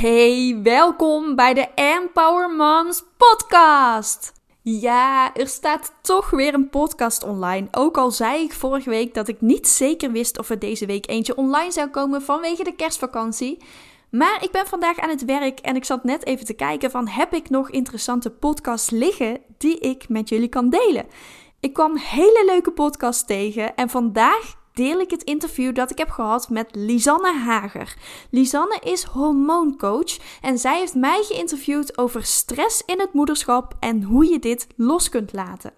Hey, welkom bij de Empower Moms podcast. Ja, er staat toch weer een podcast online. Ook al zei ik vorige week dat ik niet zeker wist of er deze week eentje online zou komen vanwege de kerstvakantie. Maar ik ben vandaag aan het werk en ik zat net even te kijken van heb ik nog interessante podcasts liggen die ik met jullie kan delen. Ik kwam hele leuke podcasts tegen en vandaag deel ik het interview dat ik heb gehad met Lisanne Hager. Lisanne is hormooncoach en zij heeft mij geïnterviewd over stress in het moederschap en hoe je dit los kunt laten.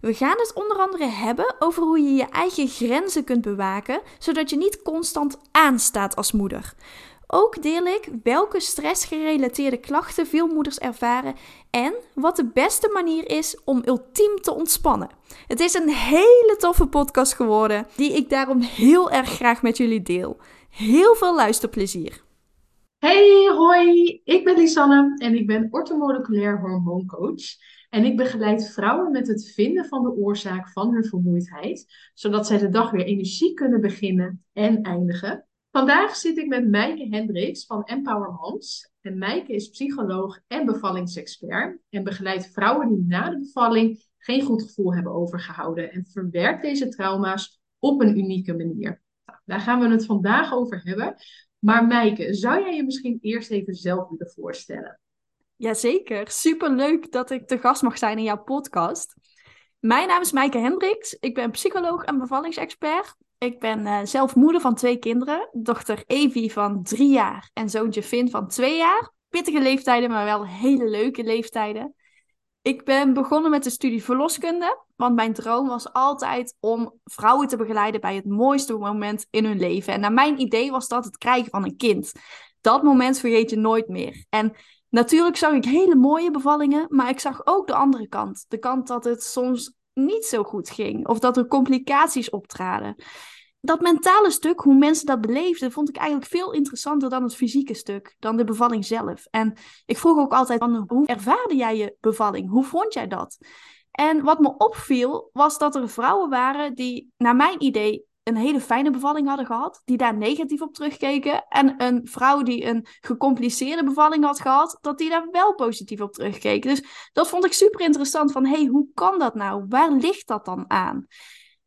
We gaan het onder andere hebben over hoe je je eigen grenzen kunt bewaken, zodat je niet constant aanstaat als moeder. Ook deel ik welke stressgerelateerde klachten veel moeders ervaren en wat de beste manier is om ultiem te ontspannen. Het is een hele toffe podcast geworden die ik daarom heel erg graag met jullie deel. Heel veel luisterplezier. Hey, hoi, ik ben Lisanne en ik ben ortomoleculair hormooncoach. En ik begeleid vrouwen met het vinden van de oorzaak van hun vermoeidheid, zodat zij de dag weer energie kunnen beginnen en eindigen. Vandaag zit ik met Mijke Hendricks van Empower Moms. En Mijke is psycholoog en bevallingsexpert en begeleidt vrouwen die na de bevalling geen goed gevoel hebben overgehouden en verwerkt deze trauma's op een unieke manier. Nou, daar gaan we het vandaag over hebben. Maar Mijke, zou jij je misschien eerst even zelf willen voorstellen? Jazeker, super leuk dat ik te gast mag zijn in jouw podcast. Mijn naam is Mijke Hendricks. Ik ben psycholoog en bevallingsexpert. Ik ben uh, zelf moeder van twee kinderen. Dochter Evie van drie jaar en zoontje Finn van twee jaar. Pittige leeftijden, maar wel hele leuke leeftijden. Ik ben begonnen met de studie verloskunde, want mijn droom was altijd om vrouwen te begeleiden bij het mooiste moment in hun leven. En naar mijn idee was dat het krijgen van een kind. Dat moment vergeet je nooit meer. En natuurlijk zag ik hele mooie bevallingen, maar ik zag ook de andere kant. De kant dat het soms niet zo goed ging of dat er complicaties optraden. Dat mentale stuk, hoe mensen dat beleefden, vond ik eigenlijk veel interessanter dan het fysieke stuk, dan de bevalling zelf. En ik vroeg ook altijd, hoe ervaarde jij je bevalling? Hoe vond jij dat? En wat me opviel, was dat er vrouwen waren die, naar mijn idee, een hele fijne bevalling hadden gehad, die daar negatief op terugkeken. En een vrouw die een gecompliceerde bevalling had gehad, dat die daar wel positief op terugkeken. Dus dat vond ik super interessant van, hey, hoe kan dat nou? Waar ligt dat dan aan?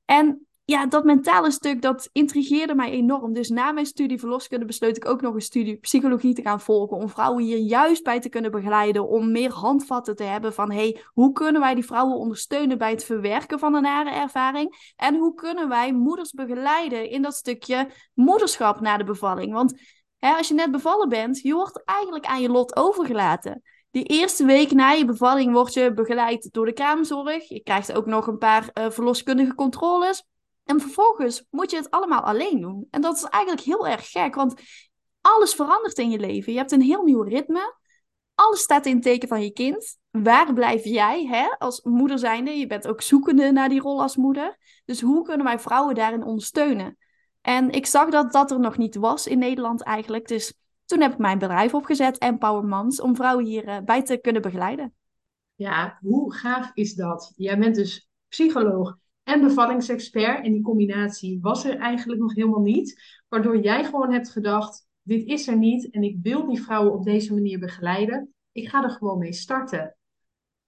En ja, dat mentale stuk, dat intrigeerde mij enorm. Dus na mijn studie verloskunde besloot ik ook nog een studie psychologie te gaan volgen. Om vrouwen hier juist bij te kunnen begeleiden. Om meer handvatten te hebben van, hey, hoe kunnen wij die vrouwen ondersteunen bij het verwerken van een nare ervaring? En hoe kunnen wij moeders begeleiden in dat stukje moederschap na de bevalling? Want als je net bevallen bent, je wordt eigenlijk aan je lot overgelaten. Die eerste week na je bevalling word je begeleid door de kraamzorg. Je krijgt ook nog een paar uh, verloskundige controles. En vervolgens moet je het allemaal alleen doen. En dat is eigenlijk heel erg gek, want alles verandert in je leven. Je hebt een heel nieuw ritme. Alles staat in het teken van je kind. Waar blijf jij hè, als moeder zijnde? Je bent ook zoekende naar die rol als moeder. Dus hoe kunnen wij vrouwen daarin ondersteunen? En ik zag dat dat er nog niet was in Nederland eigenlijk. Dus toen heb ik mijn bedrijf opgezet, Empower Moms, om vrouwen hierbij eh, te kunnen begeleiden. Ja, hoe gaaf is dat? Jij bent dus psycholoog en bevallingsexpert. En die combinatie was er eigenlijk nog helemaal niet. Waardoor jij gewoon hebt gedacht, dit is er niet en ik wil die vrouwen op deze manier begeleiden. Ik ga er gewoon mee starten.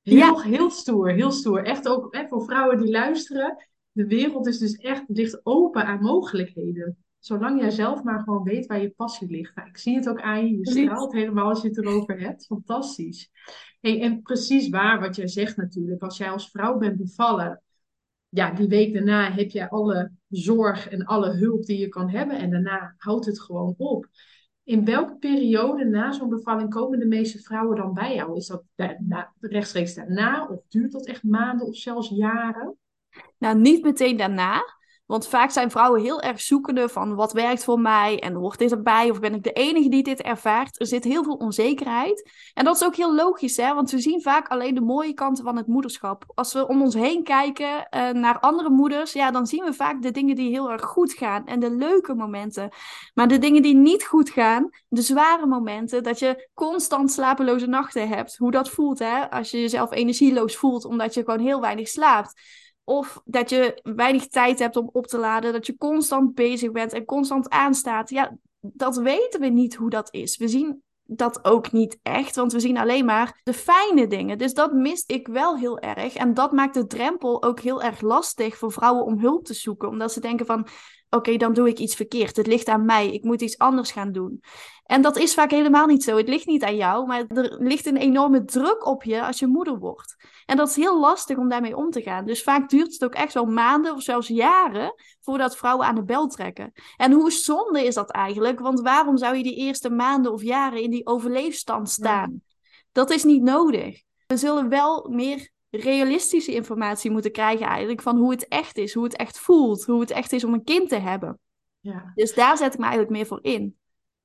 Heel, ja. heel stoer, heel stoer. Echt ook hè, voor vrouwen die luisteren. De wereld is dus echt, ligt open aan mogelijkheden. Zolang jij zelf maar gewoon weet waar je passie ligt. Nou, ik zie het ook aan je. Je straalt helemaal als je het erover hebt. Fantastisch. Hey, en precies waar wat jij zegt natuurlijk. Als jij als vrouw bent bevallen ja, die week daarna heb je alle zorg en alle hulp die je kan hebben. En daarna houdt het gewoon op. In welke periode na zo'n bevalling komen de meeste vrouwen dan bij jou? Is dat rechtstreeks daarna? Of duurt dat echt maanden of zelfs jaren? Nou, niet meteen daarna. Want vaak zijn vrouwen heel erg zoekende van wat werkt voor mij en hoort dit erbij of ben ik de enige die dit ervaart. Er zit heel veel onzekerheid. En dat is ook heel logisch, hè? want we zien vaak alleen de mooie kanten van het moederschap. Als we om ons heen kijken uh, naar andere moeders, ja, dan zien we vaak de dingen die heel erg goed gaan en de leuke momenten. Maar de dingen die niet goed gaan, de zware momenten, dat je constant slapeloze nachten hebt, hoe dat voelt hè? als je jezelf energieloos voelt omdat je gewoon heel weinig slaapt. Of dat je weinig tijd hebt om op te laden, dat je constant bezig bent en constant aanstaat. Ja, dat weten we niet hoe dat is. We zien dat ook niet echt, want we zien alleen maar de fijne dingen. Dus dat mist ik wel heel erg. En dat maakt de drempel ook heel erg lastig voor vrouwen om hulp te zoeken, omdat ze denken van, oké, dan doe ik iets verkeerd. Het ligt aan mij. Ik moet iets anders gaan doen. En dat is vaak helemaal niet zo. Het ligt niet aan jou, maar er ligt een enorme druk op je als je moeder wordt. En dat is heel lastig om daarmee om te gaan. Dus vaak duurt het ook echt wel maanden of zelfs jaren voordat vrouwen aan de bel trekken. En hoe zonde is dat eigenlijk? Want waarom zou je die eerste maanden of jaren in die overleefstand staan? Dat is niet nodig. We zullen wel meer realistische informatie moeten krijgen eigenlijk van hoe het echt is, hoe het echt voelt, hoe het echt is om een kind te hebben. Ja. Dus daar zet ik me eigenlijk meer voor in.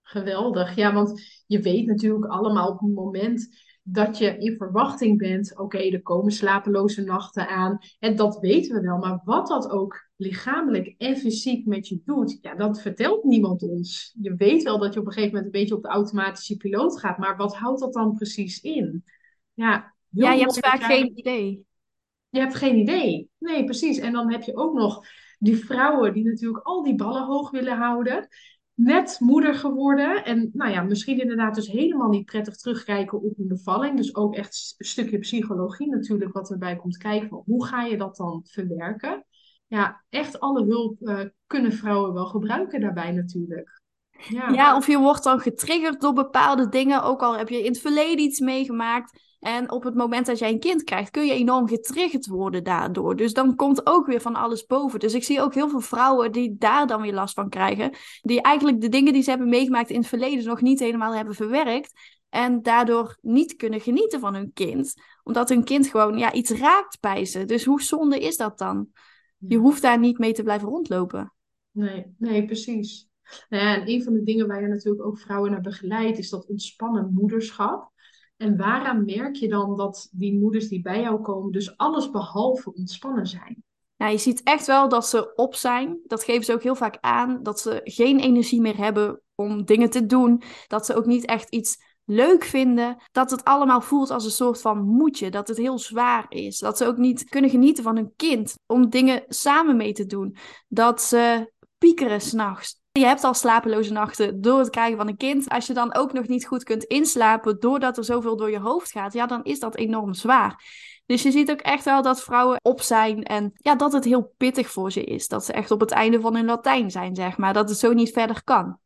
Geweldig, ja, want je weet natuurlijk allemaal op het moment dat je in verwachting bent, oké, er komen slapeloze nachten aan. En dat weten we wel, maar wat dat ook lichamelijk en fysiek met je doet, ja, dat vertelt niemand ons. Je weet wel dat je op een gegeven moment een beetje op de automatische piloot gaat, maar wat houdt dat dan precies in? Ja, ja je hebt vaak geen idee. Je hebt geen idee. Nee, precies. En dan heb je ook nog die vrouwen die natuurlijk al die ballen hoog willen houden net moeder geworden. En nou ja, misschien inderdaad dus helemaal niet prettig terugkijken op een bevalling. Dus ook echt een stukje psychologie natuurlijk wat erbij komt kijken. hoe ga je dat dan verwerken? Ja, echt alle hulp uh, kunnen vrouwen wel gebruiken daarbij natuurlijk. Ja. ja, of je wordt dan getriggerd door bepaalde dingen. Ook al heb je in het verleden iets meegemaakt. En op het moment dat jij een kind krijgt, kun je enorm getriggerd worden daardoor. Dus dan komt ook weer van alles boven. Dus ik zie ook heel veel vrouwen die daar dan weer last van krijgen. Die eigenlijk de dingen die ze hebben meegemaakt in het verleden nog niet helemaal hebben verwerkt. En daardoor niet kunnen genieten van hun kind. Omdat hun kind gewoon ja, iets raakt bij ze. Dus hoe zonde is dat dan? Je hoeft daar niet mee te blijven rondlopen. Nee, nee, precies. Nou ja, en een van de dingen waar je natuurlijk ook vrouwen naar begeleidt, is dat ontspannen moederschap. En waaraan merk je dan dat die moeders die bij jou komen, dus alles behalve ontspannen zijn? Nou, je ziet echt wel dat ze op zijn. Dat geven ze ook heel vaak aan. Dat ze geen energie meer hebben om dingen te doen. Dat ze ook niet echt iets leuk vinden. Dat het allemaal voelt als een soort van moedje. Dat het heel zwaar is. Dat ze ook niet kunnen genieten van hun kind. Om dingen samen mee te doen. Dat ze piekeren s'nachts. Je hebt al slapeloze nachten door het krijgen van een kind. Als je dan ook nog niet goed kunt inslapen doordat er zoveel door je hoofd gaat, ja, dan is dat enorm zwaar. Dus je ziet ook echt wel dat vrouwen op zijn en ja, dat het heel pittig voor ze is. Dat ze echt op het einde van hun Latijn zijn, zeg maar. Dat het zo niet verder kan.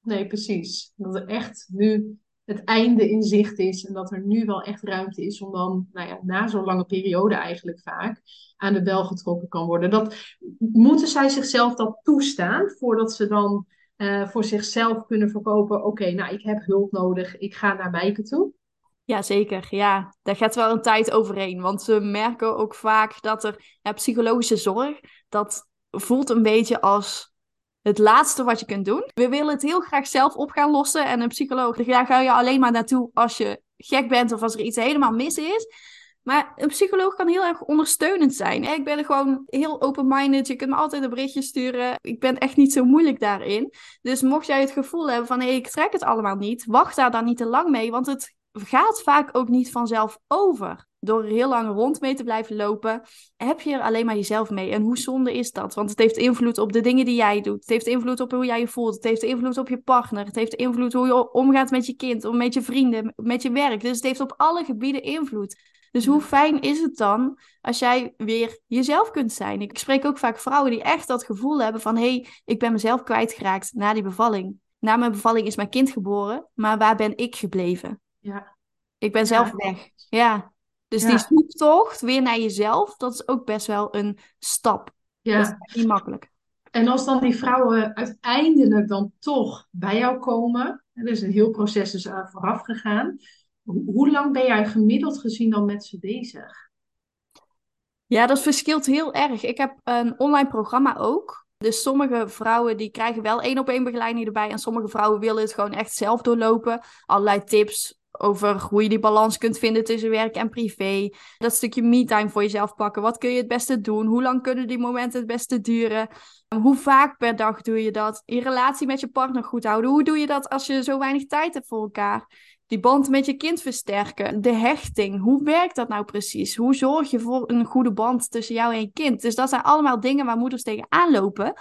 Nee, precies. Dat er echt nu het einde in zicht is. En dat er nu wel echt ruimte is om dan, nou ja, na zo'n lange periode eigenlijk vaak, aan de bel getrokken kan worden. Dat, moeten zij zichzelf dat toestaan voordat ze dan uh, voor zichzelf kunnen verkopen? Oké, nou, ik heb hulp nodig, ik ga naar Mijke toe. Ja, zeker. Ja, daar gaat wel een tijd overheen. Want ze merken ook vaak dat er psychologische zorg, dat voelt een beetje als het laatste wat je kunt doen. We willen het heel graag zelf op gaan lossen. En een psycholoog, daar ga je alleen maar naartoe als je gek bent of als er iets helemaal mis is. Maar een psycholoog kan heel erg ondersteunend zijn. Ik ben gewoon heel open-minded. Je kunt me altijd een berichtje sturen. Ik ben echt niet zo moeilijk daarin. Dus mocht jij het gevoel hebben van hé, ik trek het allemaal niet, wacht daar dan niet te lang mee. Want het gaat vaak ook niet vanzelf over. Door er heel lang rond mee te blijven lopen, heb je er alleen maar jezelf mee. En hoe zonde is dat? Want het heeft invloed op de dingen die jij doet. Het heeft invloed op hoe jij je voelt. Het heeft invloed op je partner. Het heeft invloed hoe je omgaat met je kind, met je vrienden, met je werk. Dus het heeft op alle gebieden invloed. Dus hoe fijn is het dan als jij weer jezelf kunt zijn? Ik spreek ook vaak vrouwen die echt dat gevoel hebben van... hé, hey, ik ben mezelf kwijtgeraakt na die bevalling. Na mijn bevalling is mijn kind geboren, maar waar ben ik gebleven? Ja. Ik ben zelf weg. Ja. Dus die zoektocht weer naar jezelf, dat is ook best wel een stap. Ja. Dat is niet makkelijk. En als dan die vrouwen uiteindelijk dan toch bij jou komen, er is een heel proces dus vooraf gegaan. Hoe lang ben jij gemiddeld gezien dan met ze bezig? Ja, dat verschilt heel erg. Ik heb een online programma ook. Dus sommige vrouwen die krijgen wel één op één begeleiding erbij. En sommige vrouwen willen het gewoon echt zelf doorlopen. Allerlei tips over hoe je die balans kunt vinden tussen werk en privé. Dat stukje me-time voor jezelf pakken. Wat kun je het beste doen? Hoe lang kunnen die momenten het beste duren? Hoe vaak per dag doe je dat? Je relatie met je partner goed houden. Hoe doe je dat als je zo weinig tijd hebt voor elkaar? Die band met je kind versterken. De hechting. Hoe werkt dat nou precies? Hoe zorg je voor een goede band tussen jou en je kind? Dus dat zijn allemaal dingen waar moeders tegenaan lopen.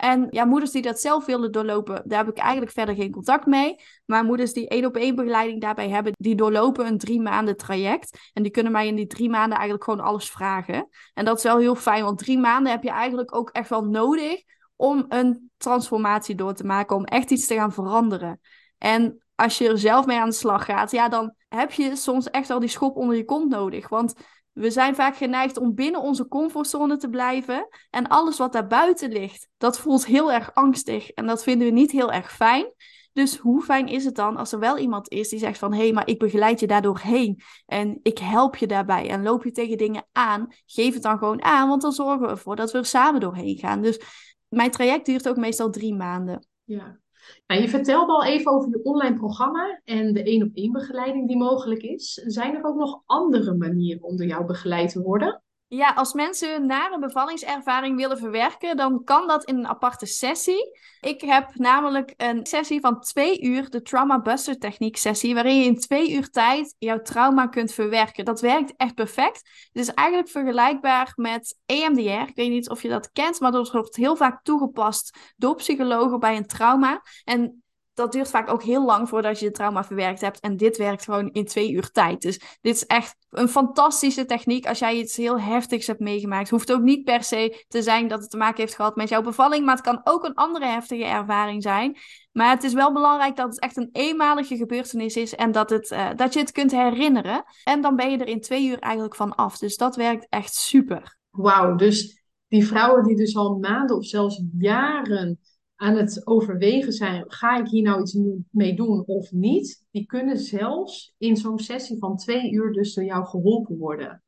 En ja, moeders die dat zelf willen doorlopen, daar heb ik eigenlijk verder geen contact mee. Maar moeders die één op één begeleiding daarbij hebben, die doorlopen een drie maanden traject. En die kunnen mij in die drie maanden eigenlijk gewoon alles vragen. En dat is wel heel fijn, want drie maanden heb je eigenlijk ook echt wel nodig om een transformatie door te maken, om echt iets te gaan veranderen. En als je er zelf mee aan de slag gaat, ja, dan heb je soms echt wel die schop onder je kont nodig. Want we zijn vaak geneigd om binnen onze comfortzone te blijven. En alles wat daarbuiten ligt, dat voelt heel erg angstig. En dat vinden we niet heel erg fijn. Dus hoe fijn is het dan als er wel iemand is die zegt van... hé, hey, maar ik begeleid je daardoor heen. En ik help je daarbij. En loop je tegen dingen aan, geef het dan gewoon aan. Want dan zorgen we ervoor dat we er samen doorheen gaan. Dus mijn traject duurt ook meestal drie maanden. Ja, nou, je vertelde al even over je online programma en de één op één begeleiding die mogelijk is. Zijn er ook nog andere manieren om door jou begeleid te worden? Ja, als mensen naar een bevallingservaring willen verwerken, dan kan dat in een aparte sessie. Ik heb namelijk een sessie van twee uur, de Trauma Buster Techniek sessie, waarin je in twee uur tijd jouw trauma kunt verwerken. Dat werkt echt perfect. Het is eigenlijk vergelijkbaar met EMDR. Ik weet niet of je dat kent, maar dat wordt heel vaak toegepast door psychologen bij een trauma. En dat duurt vaak ook heel lang voordat je het trauma verwerkt hebt. En dit werkt gewoon in twee uur tijd. Dus dit is echt een fantastische techniek als jij iets heel heftigs hebt meegemaakt. Hoeft ook niet per se te zijn dat het te maken heeft gehad met jouw bevalling. Maar het kan ook een andere heftige ervaring zijn. Maar het is wel belangrijk dat het echt een eenmalige gebeurtenis is. En dat, het, uh, dat je het kunt herinneren. En dan ben je er in twee uur eigenlijk van af. Dus dat werkt echt super. Wauw, dus die vrouwen die dus al maanden of zelfs jaren aan het overwegen zijn, ga ik hier nou iets mee doen of niet, die kunnen zelfs in zo'n sessie van twee uur dus door jou geholpen worden.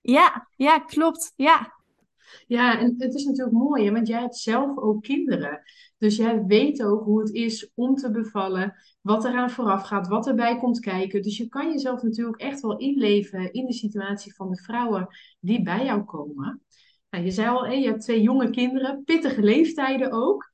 Ja, ja, klopt. Ja. Ja, en het is natuurlijk mooi, hè, want jij hebt zelf ook kinderen. Dus jij weet ook hoe het is om te bevallen, wat eraan vooraf gaat, wat erbij komt kijken. Dus je kan jezelf natuurlijk echt wel inleven in de situatie van de vrouwen die bij jou komen. Nou, je zei al, hè, je hebt twee jonge kinderen, pittige leeftijden ook.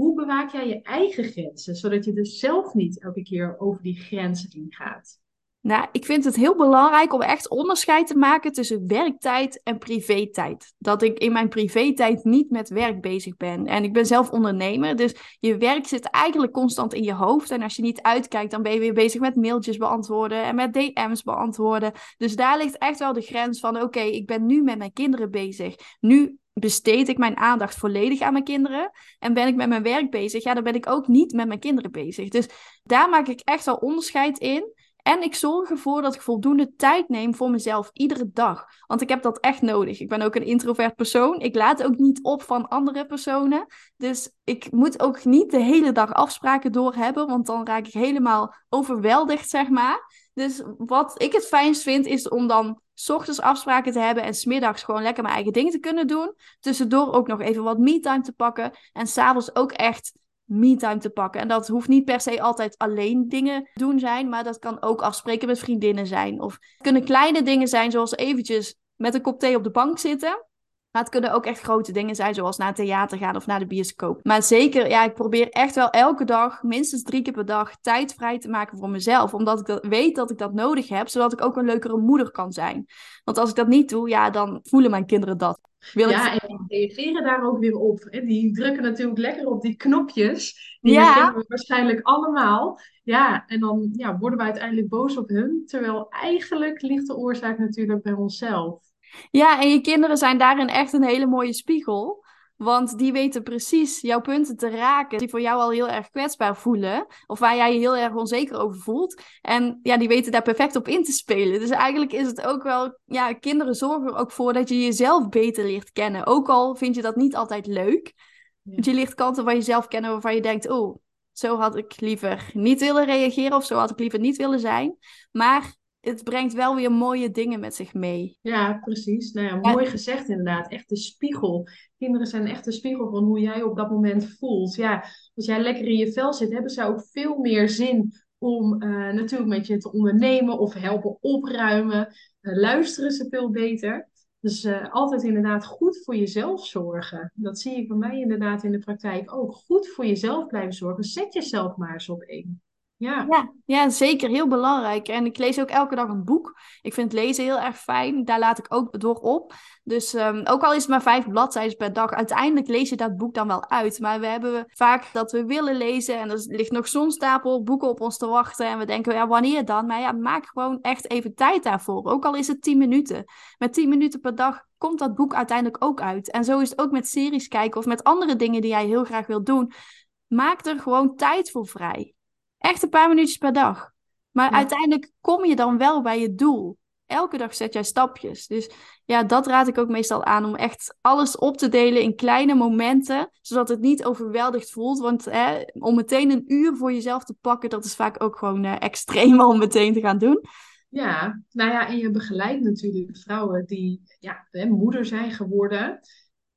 Hoe bewaak jij je eigen grenzen, zodat je dus zelf niet elke keer over die grenzen heen gaat? Nou, ik vind het heel belangrijk om echt onderscheid te maken tussen werktijd en privé-tijd. Dat ik in mijn privé-tijd niet met werk bezig ben. En ik ben zelf ondernemer, dus je werk zit eigenlijk constant in je hoofd. En als je niet uitkijkt, dan ben je weer bezig met mailtjes beantwoorden en met DM's beantwoorden. Dus daar ligt echt wel de grens van: oké, ik ben nu met mijn kinderen bezig. Nu besteed ik mijn aandacht volledig aan mijn kinderen. En ben ik met mijn werk bezig, ja, dan ben ik ook niet met mijn kinderen bezig. Dus daar maak ik echt al onderscheid in. En ik zorg ervoor dat ik voldoende tijd neem voor mezelf iedere dag. Want ik heb dat echt nodig. Ik ben ook een introvert persoon. Ik laat ook niet op van andere personen. Dus ik moet ook niet de hele dag afspraken doorhebben. Want dan raak ik helemaal overweldigd, zeg maar. Dus wat ik het fijnst vind, is om dan ochtends afspraken te hebben en smiddags gewoon lekker mijn eigen dingen te kunnen doen. Tussendoor ook nog even wat me-time te pakken. En s'avonds ook echt me-time te pakken. En dat hoeft niet per se altijd alleen dingen doen zijn, maar dat kan ook afspreken met vriendinnen zijn. Of het kunnen kleine dingen zijn, zoals eventjes met een kop thee op de bank zitten. Maar het kunnen ook echt grote dingen zijn, zoals naar het theater gaan of naar de bioscoop. Maar zeker, ja, ik probeer echt wel elke dag, minstens drie keer per dag, tijd vrij te maken voor mezelf. Omdat ik dat, weet dat ik dat nodig heb, zodat ik ook een leukere moeder kan zijn. Want als ik dat niet doe, ja, dan voelen mijn kinderen dat. Wil ja, en die reageren daar ook weer op. Die drukken natuurlijk lekker op die knopjes. Die ja. we waarschijnlijk allemaal. Ja, en dan ja, worden we uiteindelijk boos op hun. Terwijl eigenlijk ligt de oorzaak natuurlijk bij onszelf. Ja, en je kinderen zijn daarin echt een hele mooie spiegel. Want die weten precies jouw punten te raken, die voor jou al heel erg kwetsbaar voelen. Of waar jij je heel erg onzeker over voelt. En ja, die weten daar perfect op in te spelen. Dus eigenlijk is het ook wel, ja, kinderen zorgen er ook voor dat je jezelf beter leert kennen. Ook al vind je dat niet altijd leuk. Want je leert kanten van jezelf kennen waarvan je denkt, oh, zo had ik liever niet willen reageren of zo had ik liever niet willen zijn. Maar het brengt wel weer mooie dingen met zich mee. Ja, precies. Nou ja, mooi gezegd inderdaad. Echt de spiegel. Kinderen zijn echt de spiegel van hoe jij op dat moment voelt. Ja, als jij lekker in je vel zit, hebben ze ook veel meer zin om uh, natuurlijk met je te ondernemen of helpen opruimen. Uh, luisteren ze veel beter. Dus uh, altijd inderdaad goed voor jezelf zorgen. Dat zie ik bij mij inderdaad in de praktijk ook. Goed voor jezelf blijven zorgen. Zet jezelf maar eens op één. Ja. Ja, zeker. Heel belangrijk. En ik lees ook elke dag een boek. Ik vind lezen heel erg fijn. Daar laat ik ook door op. Dus ehm, ook al is het maar vijf bladzijden per dag, uiteindelijk lees je dat boek dan wel uit. Maar we hebben vaak dat we willen lezen en er ligt nog zo'n stapel boeken op ons te wachten. En we denken, ja, wanneer dan? Maar ja, maak gewoon echt even tijd daarvoor. Ook al is het tien minuten. Met tien minuten per dag komt dat boek uiteindelijk ook uit. En zo is het ook met series kijken of met andere dingen die jij heel graag wilt doen. Maak er gewoon tijd voor vrij. Echt een paar minuutjes per dag. Maar Ja. uiteindelijk kom je dan wel bij je doel. Elke dag zet jij stapjes. Dus ja, dat raad ik ook meestal aan om echt alles op te delen in kleine momenten, zodat het niet overweldigd voelt. Want hè, om meteen een uur voor jezelf te pakken, dat is vaak ook gewoon eh, extreem om meteen te gaan doen. Ja, nou ja, en je begeleidt natuurlijk vrouwen die ja, hè, moeder zijn geworden.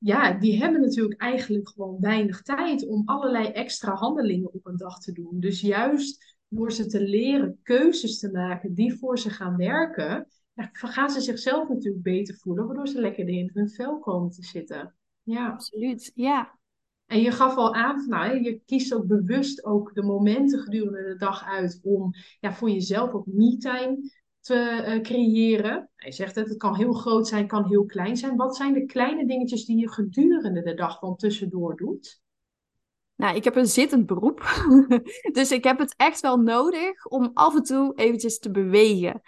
Ja, die hebben natuurlijk eigenlijk gewoon weinig tijd om allerlei extra handelingen op een dag te doen. Dus juist door ze te leren keuzes te maken die voor ze gaan werken, ja, gaan ze zichzelf natuurlijk beter voelen, waardoor ze lekker in hun vel komen te zitten. Ja. Absoluut, ja. En je gaf al aan, nou, je kiest ook bewust ook de momenten gedurende de dag uit om ja, voor jezelf ook me-time te eh, creëren. Je zegt het, het kan heel groot zijn, kan heel klein zijn. Wat zijn de kleine dingetjes die je gedurende de dag van tussendoor doet? Nou, ik heb een zittend beroep. dus ik heb het echt wel nodig om af en toe eventjes te bewegen.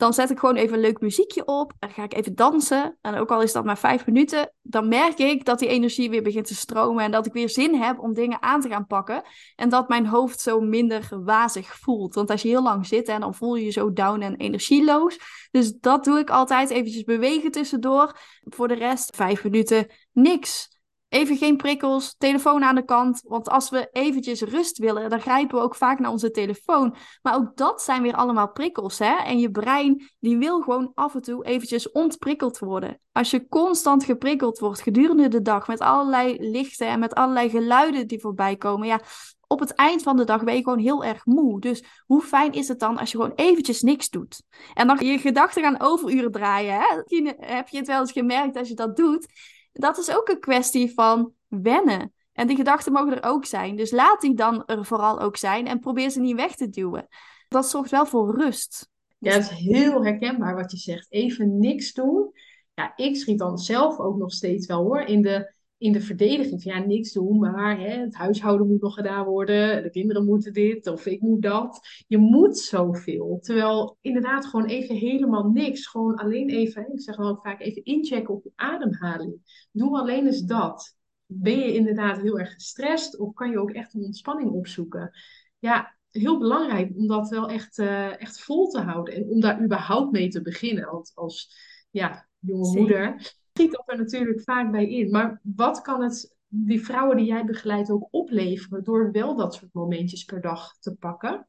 Dan zet ik gewoon even een leuk muziekje op. En ga ik even dansen. En ook al is dat maar vijf minuten. Dan merk ik dat die energie weer begint te stromen. En dat ik weer zin heb om dingen aan te gaan pakken. En dat mijn hoofd zo minder wazig voelt. Want als je heel lang zit, en dan voel je je zo down en energieloos. Dus dat doe ik altijd. Eventjes bewegen tussendoor. Voor de rest vijf minuten niks. Even geen prikkels, telefoon aan de kant. Want als we eventjes rust willen, dan grijpen we ook vaak naar onze telefoon. Maar ook dat zijn weer allemaal prikkels, hè? En je brein, die wil gewoon af en toe eventjes ontprikkeld worden. Als je constant geprikkeld wordt gedurende de dag met allerlei lichten en met allerlei geluiden die voorbij komen, ja, op het eind van de dag ben je gewoon heel erg moe. Dus hoe fijn is het dan als je gewoon eventjes niks doet? En dan je gedachten gaan overuren draaien, hè? Heb je het wel eens gemerkt als je dat doet dat is ook een kwestie van wennen. En die gedachten mogen er ook zijn. Dus laat die dan er vooral ook zijn en probeer ze niet weg te duwen. Dat zorgt wel voor rust. Ja, het is heel herkenbaar wat je zegt. Even niks doen. Ja, ik schiet dan zelf ook nog steeds wel hoor. In de, in de verdediging van ja, niks doen, maar hè, het huishouden moet nog gedaan worden. De kinderen moeten dit of ik moet dat. Je moet zoveel. Terwijl inderdaad gewoon even helemaal niks. Gewoon alleen even, ik zeg wel vaak even inchecken op je ademhaling. Doe alleen eens dat. Ben je inderdaad heel erg gestrest of kan je ook echt een ontspanning opzoeken? Ja, heel belangrijk om dat wel echt, uh, echt vol te houden. En om daar überhaupt mee te beginnen. Want als ja, jonge Zeker. moeder schiet dat er natuurlijk vaak bij in. Maar wat kan het die vrouwen die jij begeleidt ook opleveren door wel dat soort momentjes per dag te pakken?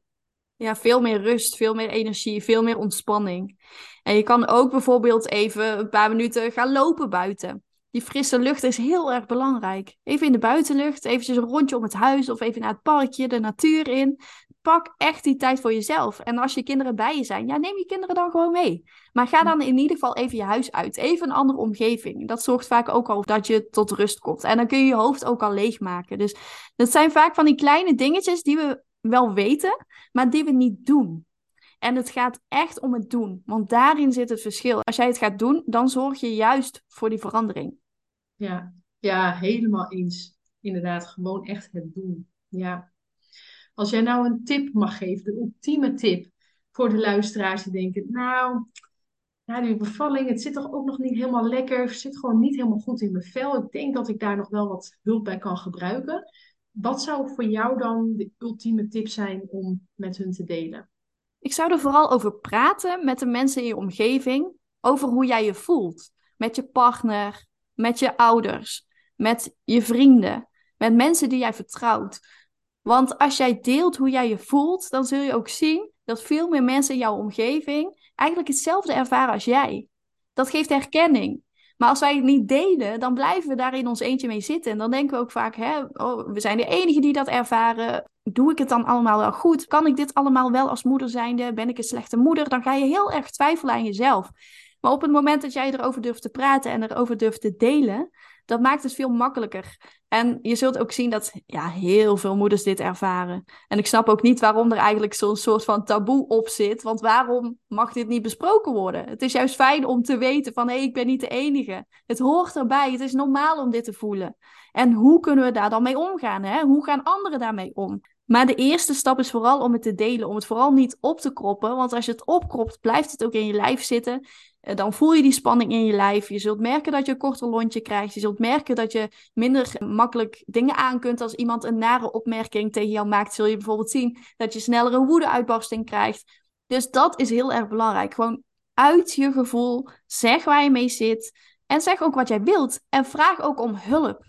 Ja, veel meer rust, veel meer energie, veel meer ontspanning. En je kan ook bijvoorbeeld even een paar minuten gaan lopen buiten. Die frisse lucht is heel erg belangrijk. Even in de buitenlucht, eventjes een rondje om het huis of even naar het parkje, de natuur in. Pak echt die tijd voor jezelf. En als je kinderen bij je zijn, ja, neem je kinderen dan gewoon mee. Maar ga dan in ieder geval even je huis uit. Even een andere omgeving. Dat zorgt vaak ook al dat je tot rust komt. En dan kun je je hoofd ook al leegmaken. Dus dat zijn vaak van die kleine dingetjes die we wel weten, maar die we niet doen. En het gaat echt om het doen. Want daarin zit het verschil. Als jij het gaat doen, dan zorg je juist voor die verandering. Ja, ja, helemaal eens. Inderdaad, gewoon echt het doen. Ja. Als jij nou een tip mag geven, de ultieme tip voor de luisteraars die denken, nou, ja, die bevalling, het zit toch ook nog niet helemaal lekker, het zit gewoon niet helemaal goed in mijn vel. Ik denk dat ik daar nog wel wat hulp bij kan gebruiken. Wat zou voor jou dan de ultieme tip zijn om met hun te delen? Ik zou er vooral over praten met de mensen in je omgeving, over hoe jij je voelt. Met je partner, met je ouders, met je vrienden, met mensen die jij vertrouwt. Want als jij deelt hoe jij je voelt, dan zul je ook zien dat veel meer mensen in jouw omgeving eigenlijk hetzelfde ervaren als jij. Dat geeft herkenning. Maar als wij het niet delen, dan blijven we daar in ons eentje mee zitten. En dan denken we ook vaak, hè, oh, we zijn de enigen die dat ervaren. Doe ik het dan allemaal wel goed? Kan ik dit allemaal wel als moeder zijnde? Ben ik een slechte moeder? Dan ga je heel erg twijfelen aan jezelf. Maar op het moment dat jij erover durft te praten en erover durft te delen, Dat maakt het veel makkelijker. En je zult ook zien dat ja, heel veel moeders dit ervaren. En ik snap ook niet waarom er eigenlijk zo'n soort van taboe op zit. Want waarom mag dit niet besproken worden? Het is juist fijn om te weten van hé, hey, ik ben niet de enige. Het hoort erbij. Het is normaal om dit te voelen. En hoe kunnen we daar dan mee omgaan? Hè? Hoe gaan anderen daarmee om? Maar de eerste stap is vooral om het te delen, om het vooral niet op te kroppen. Want als je het opkropt, blijft het ook in je lijf zitten. Eh, dan voel je die spanning in je lijf. Je zult merken dat je een korter lontje krijgt. Je zult merken dat je minder makkelijk dingen aan kunt. Als iemand een nare opmerking tegen jou maakt, zul je bijvoorbeeld zien dat je sneller een woedeuitbarsting krijgt. Dus dat is heel erg belangrijk. Gewoon uit je gevoel. Zeg waar je mee zit. En zeg ook wat jij wilt. En vraag ook om hulp.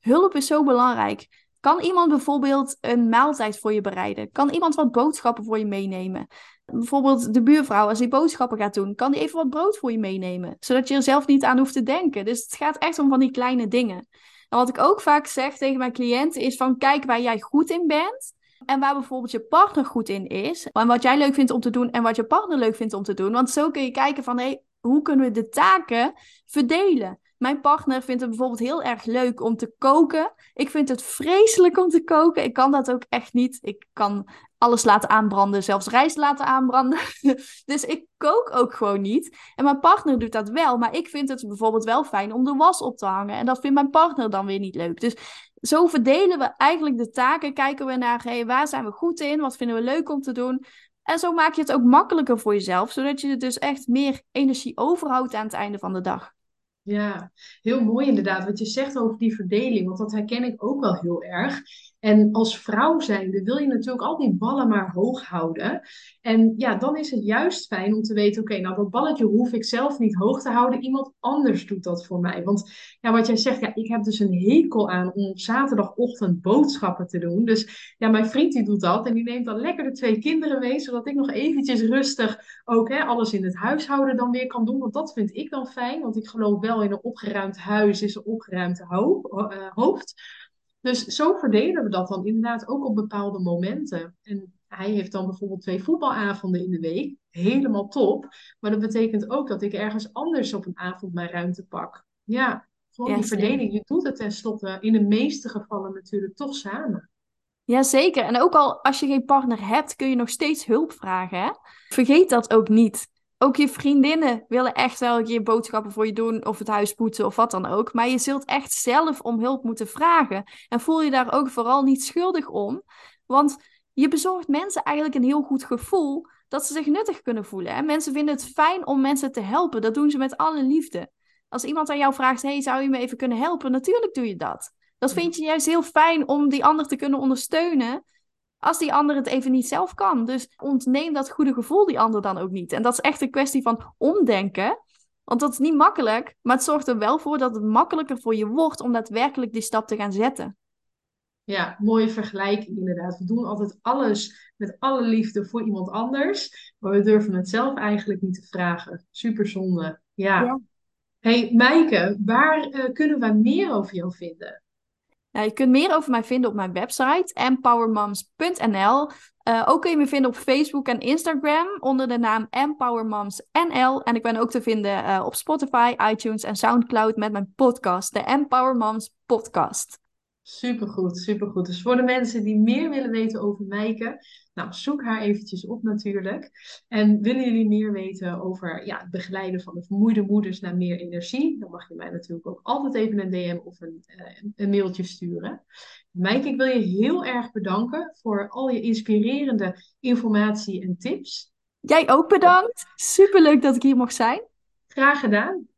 Hulp is zo belangrijk. Kan iemand bijvoorbeeld een maaltijd voor je bereiden? Kan iemand wat boodschappen voor je meenemen? Bijvoorbeeld de buurvrouw, als die boodschappen gaat doen, kan die even wat brood voor je meenemen? Zodat je er zelf niet aan hoeft te denken. Dus het gaat echt om van die kleine dingen. En wat ik ook vaak zeg tegen mijn cliënten is van kijk waar jij goed in bent. En waar bijvoorbeeld je partner goed in is. En wat jij leuk vindt om te doen en wat je partner leuk vindt om te doen. Want zo kun je kijken van hé, hey, hoe kunnen we de taken verdelen? Mijn partner vindt het bijvoorbeeld heel erg leuk om te koken. Ik vind het vreselijk om te koken. Ik kan dat ook echt niet. Ik kan alles laten aanbranden, zelfs rijst laten aanbranden. dus ik kook ook gewoon niet. En mijn partner doet dat wel. Maar ik vind het bijvoorbeeld wel fijn om de was op te hangen. En dat vindt mijn partner dan weer niet leuk. Dus zo verdelen we eigenlijk de taken. Kijken we naar hey, waar zijn we goed in? Wat vinden we leuk om te doen? En zo maak je het ook makkelijker voor jezelf, zodat je dus echt meer energie overhoudt aan het einde van de dag. Ja, heel mooi inderdaad wat je zegt over die verdeling, want dat herken ik ook wel heel erg. En als vrouw zijnde wil je natuurlijk al die ballen maar hoog houden. En ja, dan is het juist fijn om te weten, oké, nou dat balletje hoef ik zelf niet hoog te houden, iemand anders doet dat voor mij. Want ja, wat jij zegt, ja, ik heb dus een hekel aan om zaterdagochtend boodschappen te doen. Dus ja, mijn vriend die doet dat en die neemt dan lekker de twee kinderen mee, zodat ik nog eventjes rustig ook hè, alles in het huishouden dan weer kan doen. Want dat vind ik dan fijn, want ik geloof wel in een opgeruimd huis is een opgeruimd eh, hoofd. Dus zo verdelen we dat dan inderdaad ook op bepaalde momenten. En hij heeft dan bijvoorbeeld twee voetbalavonden in de week. Helemaal top. Maar dat betekent ook dat ik ergens anders op een avond mijn ruimte pak. Ja, gewoon die verdeling. Je doet het tenslotte in de meeste gevallen natuurlijk toch samen. Jazeker. En ook al als je geen partner hebt, kun je nog steeds hulp vragen. Hè? Vergeet dat ook niet ook je vriendinnen willen echt wel je boodschappen voor je doen of het huis poetsen of wat dan ook. Maar je zult echt zelf om hulp moeten vragen. En voel je daar ook vooral niet schuldig om. Want je bezorgt mensen eigenlijk een heel goed gevoel dat ze zich nuttig kunnen voelen. En mensen vinden het fijn om mensen te helpen. Dat doen ze met alle liefde. Als iemand aan jou vraagt: hey, zou je me even kunnen helpen? Natuurlijk doe je dat. Dat vind je juist heel fijn om die ander te kunnen ondersteunen als die ander het even niet zelf kan. Dus ontneem dat goede gevoel die ander dan ook niet. En dat is echt een kwestie van omdenken. Want dat is niet makkelijk, maar het zorgt er wel voor dat het makkelijker voor je wordt om daadwerkelijk die stap te gaan zetten. Ja, mooie vergelijking inderdaad. We doen altijd alles met alle liefde voor iemand anders, maar we durven het zelf eigenlijk niet te vragen. Super zonde. Ja. Hey Maaike, waar uh, kunnen we meer over jou vinden? Nou, je kunt meer over mij vinden op mijn website empowermoms.nl. Uh, ook kun je me vinden op Facebook en Instagram onder de naam EmpowerMomsNL. En ik ben ook te vinden uh, op Spotify, iTunes en Soundcloud met mijn podcast, de Empower Moms Podcast. Supergoed, supergoed. Dus voor de mensen die meer willen weten over Meike, nou, zoek haar eventjes op natuurlijk. En willen jullie meer weten over ja, het begeleiden van de vermoeide moeders naar meer energie, dan mag je mij natuurlijk ook altijd even een DM of een, uh, een mailtje sturen. Meike, ik wil je heel erg bedanken voor al je inspirerende informatie en tips. Jij ook bedankt. Superleuk dat ik hier mocht zijn. Graag gedaan.